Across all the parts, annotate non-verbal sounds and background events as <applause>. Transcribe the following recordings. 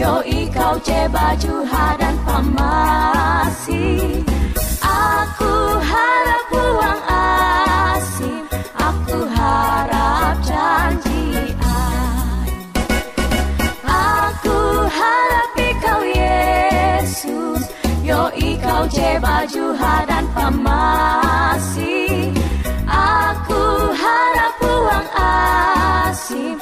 Yo ikau ce baju hadan pamasi. Aku harap uang asim, Aku harap janjian Aku harap ikau Yesus. Yo ikau ce baju hadan pamasi. Aku harap uang asim.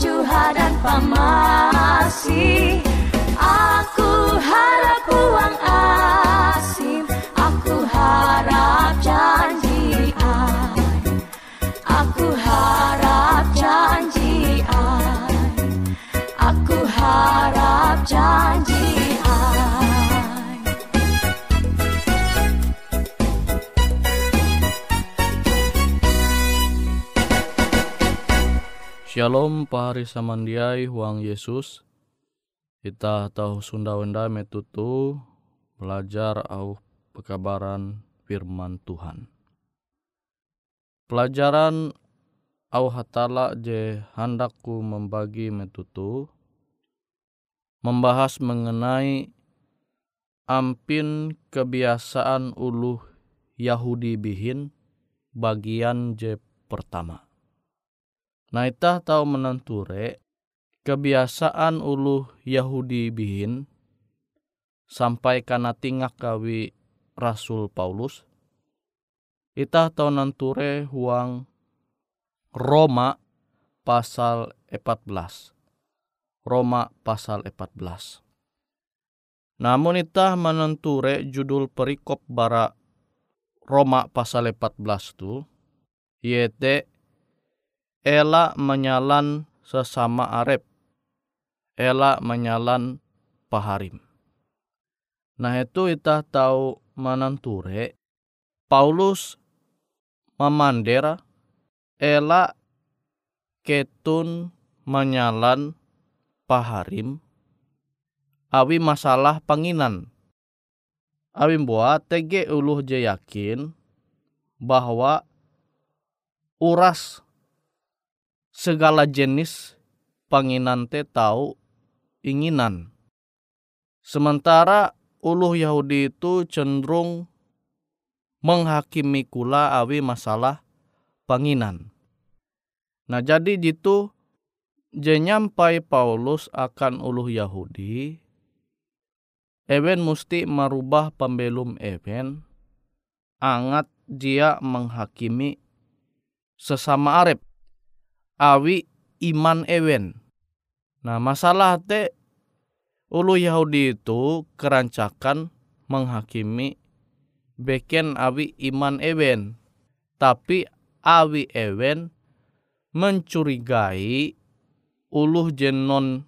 juha dan pamasi. Aku harap uang asim Aku harap janji ai Aku harap janji ai Aku harap janji Shalom pahari samandiai huang Yesus. Kita tahu Sunda Wenda metutu belajar au pekabaran firman Tuhan. Pelajaran au hatala je handakku membagi metutu membahas mengenai ampin kebiasaan uluh Yahudi bihin bagian je pertama. Nah itah tahu menenture kebiasaan ulu Yahudi bihin sampai karena tingak kawi Rasul Paulus. Itah tahu nenture huang Roma pasal 14. Roma pasal 14. Namun itah menenture judul perikop bara Roma pasal 14 tu yaitu ela menyalan sesama arep ela menyalan paharim. Nah itu kita tahu menenture Paulus memandera ela ketun menyalan paharim awi masalah panginan. Awi buat tege uluh je yakin bahwa uras segala jenis panginan te tahu inginan. Sementara uluh Yahudi itu cenderung menghakimi kula awi masalah panginan. Nah jadi jitu je nyampai Paulus akan uluh Yahudi, Ewen mesti merubah pembelum Ewen, angat dia menghakimi sesama arep awi iman ewen. Nah masalah te ulu Yahudi itu kerancakan menghakimi beken awi iman ewen. Tapi awi ewen mencurigai uluh jenon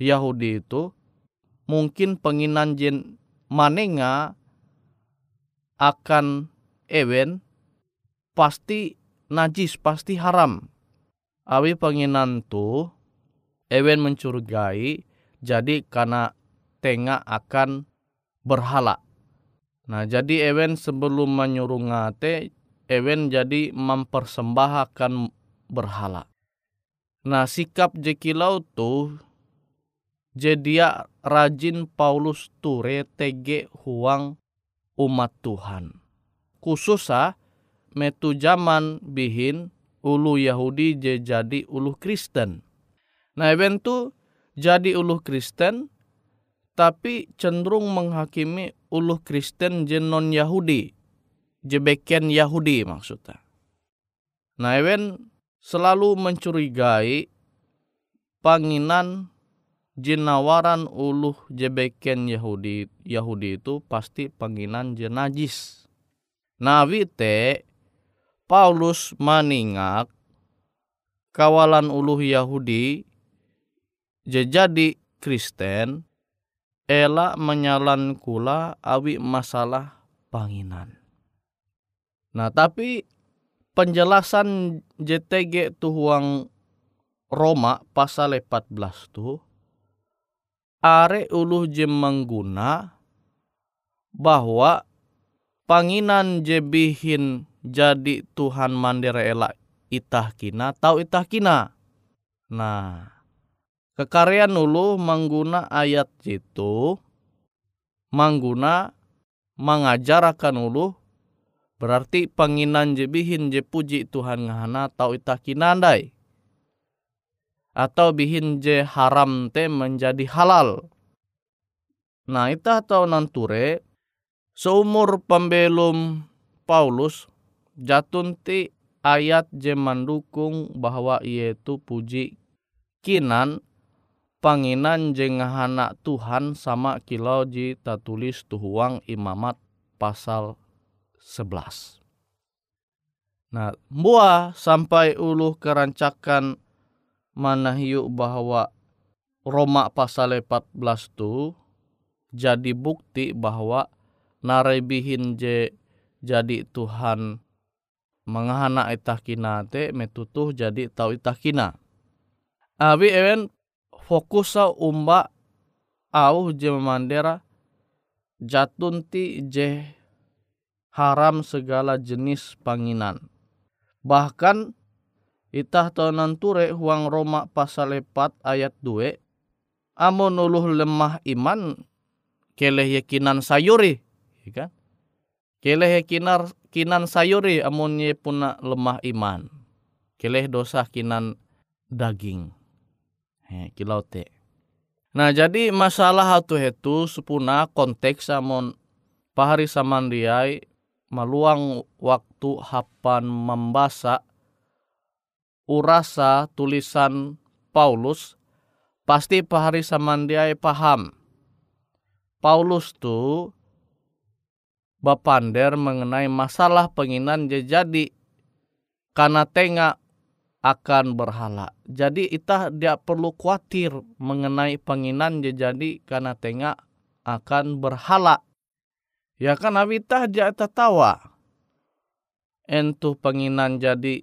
Yahudi itu mungkin penginan jen manenga akan ewen pasti najis pasti haram awi penginan tu ewen mencurigai jadi karena tengah akan berhala. Nah jadi ewen sebelum menyuruh ngate ewen jadi mempersembahkan berhala. Nah sikap jekilau tu jadi rajin Paulus ture tege huang umat Tuhan. Khususnya metu zaman bihin ulu Yahudi je jadi ulu Kristen. Nah event tu jadi ulu Kristen tapi cenderung menghakimi ulu Kristen je non Yahudi. Je beken Yahudi maksudnya. Nah event selalu mencurigai panginan jenawaran ulu jebeken Yahudi Yahudi itu pasti panginan jenajis. Nah wite Paulus maningak kawalan uluh Yahudi jadi Kristen ela menyalan kula awi masalah panginan. Nah tapi penjelasan JTG tuhuang Roma pasal 14 tu are uluh jem mengguna bahwa panginan jebihin jadi Tuhan mandira elak itah kina tahu itah kina. Nah, kekaryaan ulu mengguna ayat itu mengguna mengajarkan ulu berarti penginan jebihin je puji Tuhan ngahana tahu itah kinandai atau bihin je haram te menjadi halal. Nah, itah tahu nanture seumur pembelum Paulus jatunti ayat je mendukung bahwa ia itu puji kinan panginan je ngahana Tuhan sama kilau ji tulis tuhuang imamat pasal 11. Nah, buah sampai ulu kerancakan mana hiu bahwa Roma pasal 14 tu jadi bukti bahwa narebihin je jadi Tuhan mengahana itah kina te metutuh jadi tau itah kina. Abi ewen sa umba au je memandera jatun ti je haram segala jenis panginan. Bahkan itah tonan ture huang Roma pasal 4 ayat 2 amon uluh lemah iman keleh yakinan sayuri ya kan keleh yakinar kinan sayuri amun ye puna lemah iman. Keleh dosa kinan daging. He, kilau te. Nah jadi masalah hatu itu sepuna konteks amun pahari samandiai meluang waktu hapan membaca urasa tulisan Paulus pasti pahari samandiai paham. Paulus tu bapander mengenai masalah penginan jadi karena tengah akan berhala. Jadi kita tidak perlu khawatir mengenai penginan jadi karena tengah akan berhala. Ya kan awita dia tertawa. Entu penginan jadi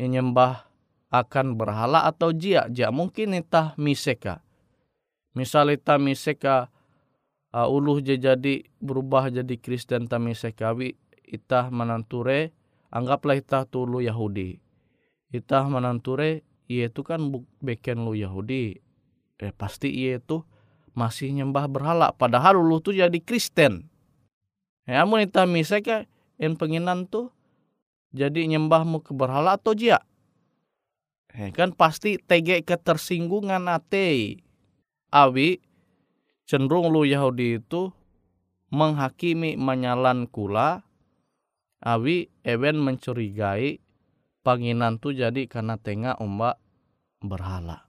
menyembah akan berhala atau jia. Jia mungkin itah miseka. Misal itah miseka uh, uluh jadi berubah jadi Kristen ta misekawi itah menanture anggaplah itah tulu Yahudi. Itah menanture ia itu kan beken lu Yahudi. Eh pasti ia itu masih nyembah berhala. Padahal ulu tuh jadi Kristen. Ya amun ita miseka en penginan tuh jadi nyembahmu ke berhala atau jia. Ya, kan pasti tege ketersinggungan ate. Awi cenderung lu Yahudi itu menghakimi menyalan kula. Awi ewen mencurigai panginan tuh jadi karena tengah ombak berhala.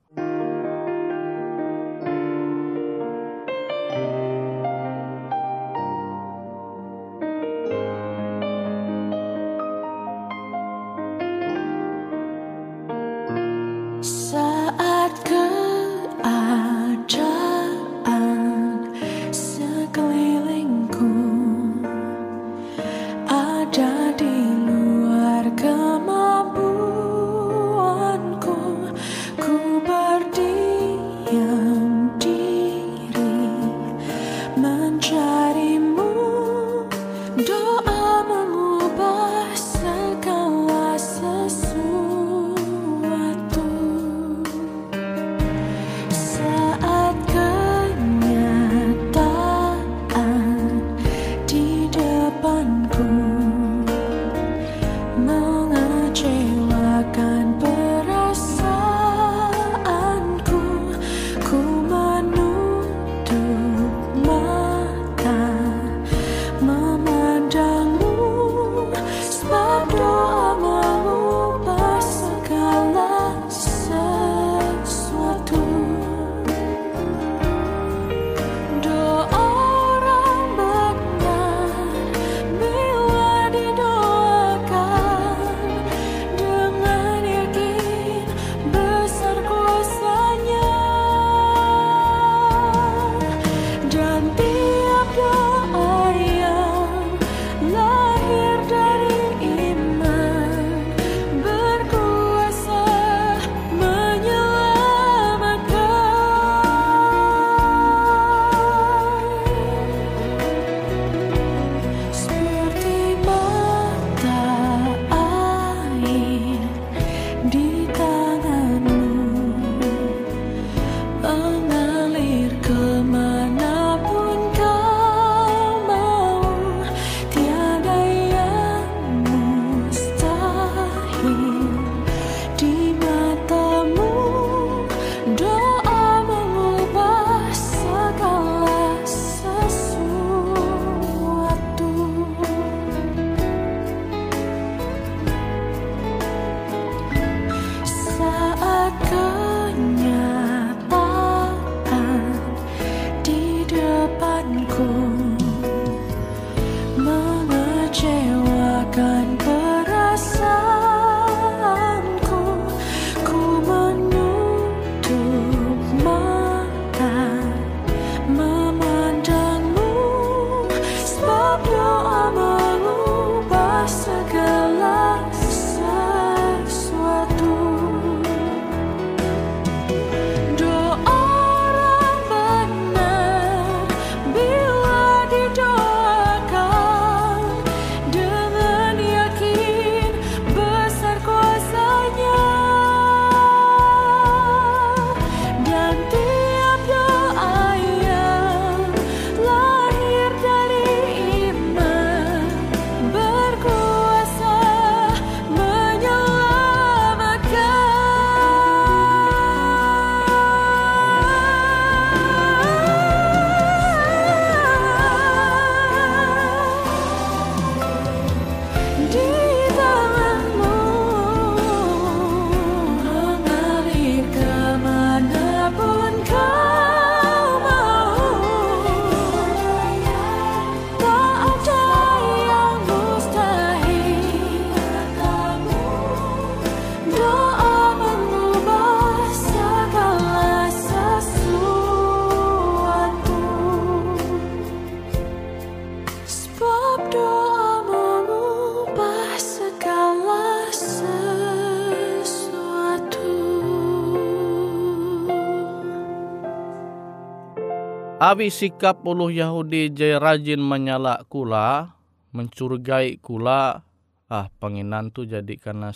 Abi sikap ulu Yahudi je rajin menyala kula, mencurigai kula, ah penginan tu jadi karena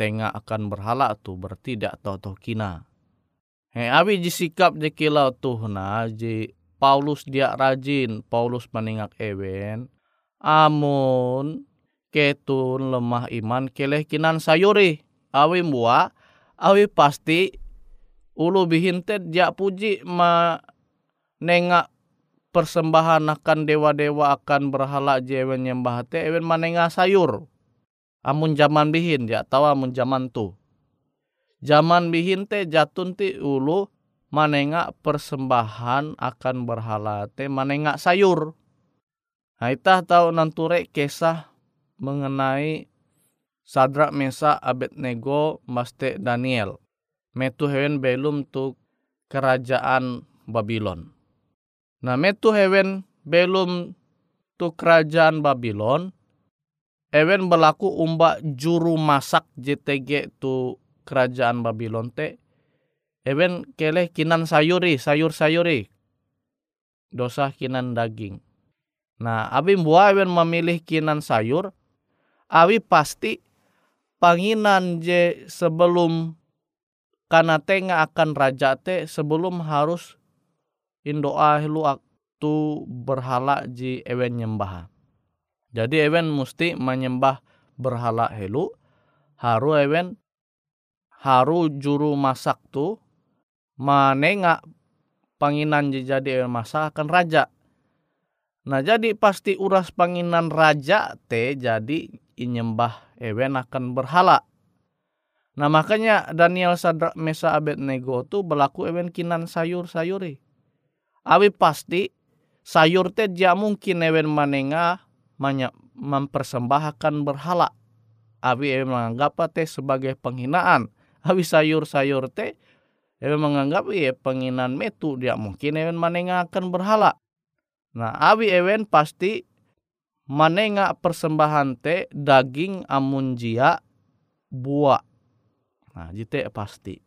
tengah akan berhala tu bertidak tahu kina. He abi ji sikap je kilau tuh na Paulus dia rajin, Paulus meningak ewen, amun ketun lemah iman keleh kinan sayuri awi mua awi pasti ulu bihintet dia puji ma nengak persembahan akan dewa-dewa akan berhala jewen nyembah te ewen manenga sayur. Amun zaman bihin ya tahu amun zaman tu. Zaman bihin te jatun ti ulu manenga persembahan akan berhala te manenga sayur. Nah itah tahu nanture kisah mengenai Sadrak Mesa Abednego Maste Daniel. Metu hewen belum tu kerajaan Babylon. Nah metu hewen belum tu kerajaan Babylon, hewen berlaku umba juru masak JTG tu kerajaan Babylon te, hewen keleh kinan sayuri, sayur sayuri, dosa kinan daging. Nah, abim buah hewen memilih kinan sayur, awi pasti panginan je sebelum karena tengah akan raja te sebelum harus indoa helu aktu berhala ji ewen nyembah. Jadi ewen mesti menyembah berhala helu haru ewen haru juru masak tu manenga panginan jadi ewen masak akan raja. Nah jadi pasti uras panginan raja te jadi inyembah ewen akan berhala. Nah makanya Daniel Sadrak Mesa Abednego tu berlaku ewen kinan sayur sayuri awi pasti sayur teh dia mungkin ewen manenga mempersembahkan berhala. Awi ewen menganggap teh sebagai penghinaan. <laughs> Awi sayur-sayur teh ewen menganggap iya penghinaan metu dia mungkin ewen manenga akan berhala. Nah awi ewen pasti manenga persembahan teh daging amun jia buah nah jite pasti.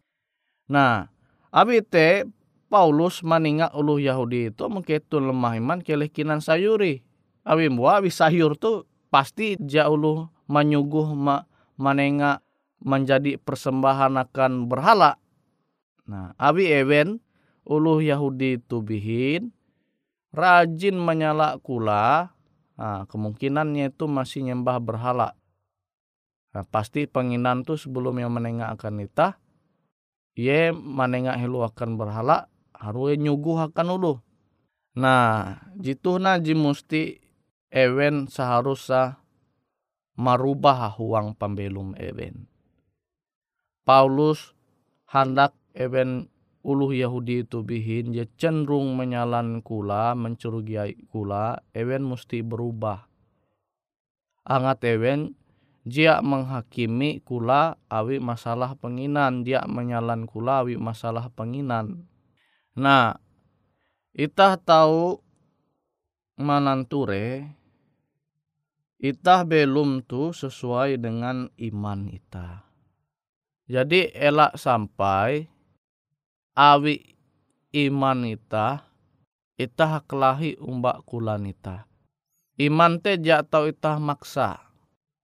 Nah abi teh Paulus maninga ulu Yahudi itu mengketun lemah iman keleh kinan sayuri. Awi mua awi sayur tu pasti jauh menyuguh ma, manenga menjadi persembahan akan berhala. Nah, awi ewen ulu Yahudi itu bihin rajin menyala kula. Nah, kemungkinannya itu masih nyembah berhala. Nah, pasti penginan tu sebelum yang menengah akan nita, ye menengah helu akan berhala, harus nyuguhakan ulu. Nah, jitu na ji musti ewen seharusnya merubah huang pembelum ewen. Paulus hendak ewen ulu Yahudi itu bihin dia cenderung menyalan kula, mencurigai kula, ewen mesti berubah. Angat ewen dia menghakimi kula awi masalah penginan, dia menyalan kula awi masalah penginan. Nah, itah tahu mananture, itah belum tu sesuai dengan iman itah. Jadi elak sampai awi iman itah, itah kelahi umbak kulan itah. Iman te jak tau itah maksa.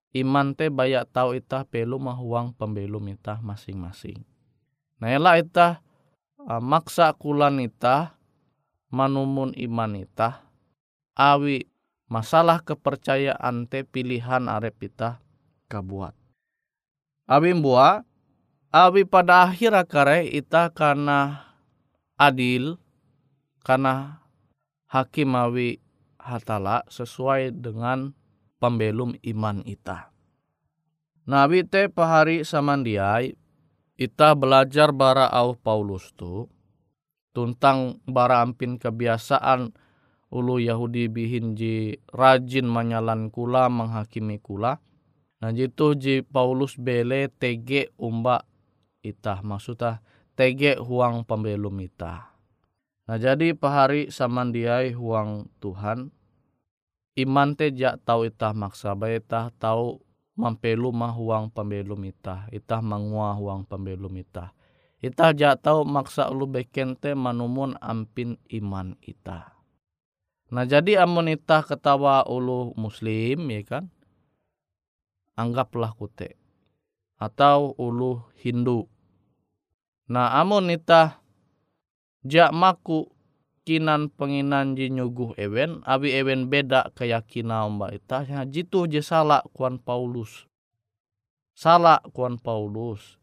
Iman te bayak tau itah pelu mahuang pembelum itah masing-masing. Nah elak itah maksa kulanita manumun imanita awi masalah kepercayaan te pilihan arep ita kabuat. Abi mbua awi pada akhir akare ita karena adil karena hakim awi hatala sesuai dengan pembelum iman ita. Nabi te pahari samandiai Ita belajar bara au Paulus tu tentang bara ampin kebiasaan ulu Yahudi bihinji rajin menyalan kula menghakimi kula. Nah jitu ji Paulus bele tege umba itah maksudnya tege huang pembelum itah. Nah jadi pahari samandiai huang Tuhan iman te jak tau itah maksa bae itah tau mampelu mah huang pembelum itah itah mangua huang pembelum itah Ita ja tahu maksa ulu beken te manumun ampin iman ita. Nah jadi amun ita ketawa ulu muslim ya kan. Anggaplah kute. Atau ulu Hindu. Nah amun ita jak maku kinan penginan ji nyuguh ewen, abi ewen beda keyakinan mbak ita, ya jitu je salah kuan Paulus. Salah kuan Paulus.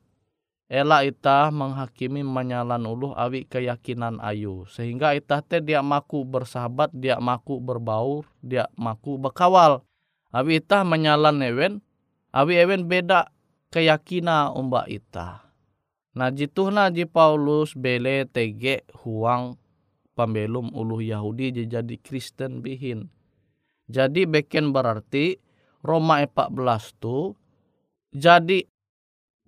Ela ita menghakimi menyalan uluh awi keyakinan ayu sehingga ita te dia maku bersahabat dia maku berbaur dia maku berkawal awi ita menyalan ewen awi ewen beda keyakinan umba ita. Nah jitu na ji Paulus bele tege huang pembelum uluh Yahudi jadi Kristen bihin. Jadi beken berarti Roma 14 tu jadi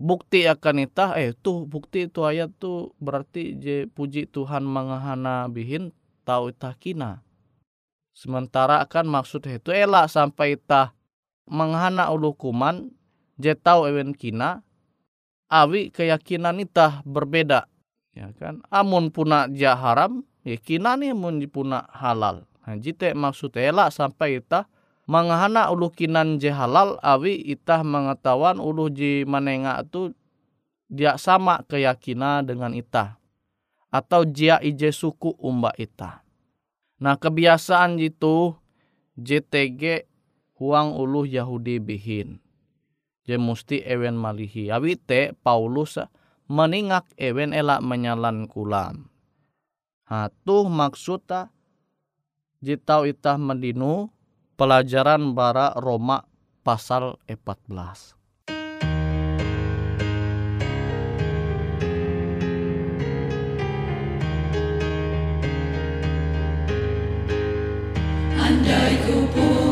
bukti akan itah eh tuh bukti itu ayat tuh berarti je puji Tuhan mengahana bihin tahu itah kina. Sementara akan maksud itu elak sampai itah menghana ulu kuman je tahu ewen kina awi keyakinan itah berbeda. Ya kan? Amun puna ja haram ya kina nih mun puna halal nah, jite maksud elak sampai itah mangahana ulu kinan je halal awi itah mengetahuan ulu ji manenga tu dia sama keyakinan dengan itah atau jia ije suku umba itah. Nah kebiasaan itu JTG huang ulu Yahudi bihin. Je musti ewen malihi. Awi te Paulus meningak ewen elak menyalan kulam. Ha tuh maksudnya jitau itah mendinu pelajaran bara Roma pasal 14. Andai ku punya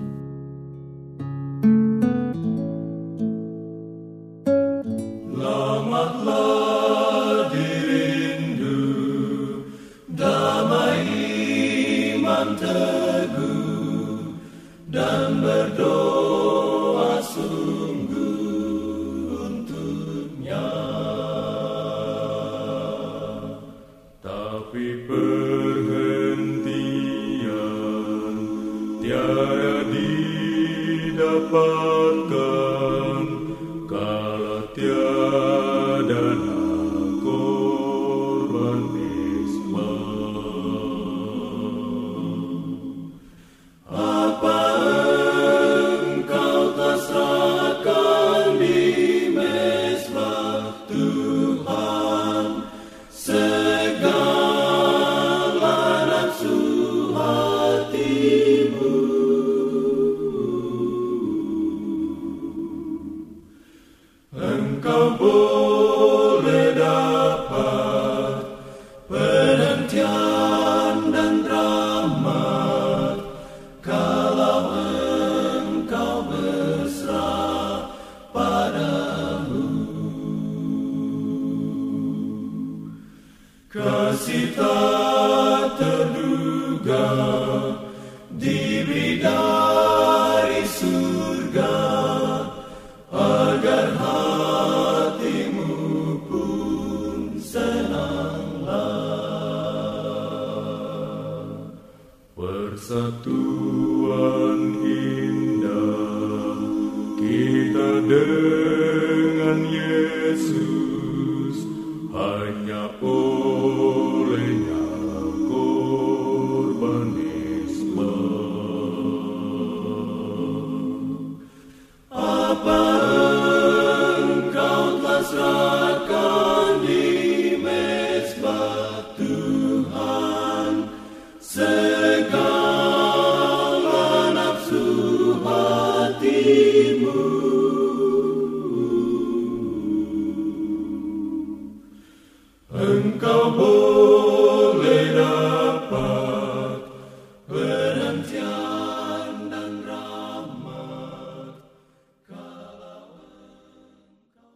Persatuan indah kita dengan Yesus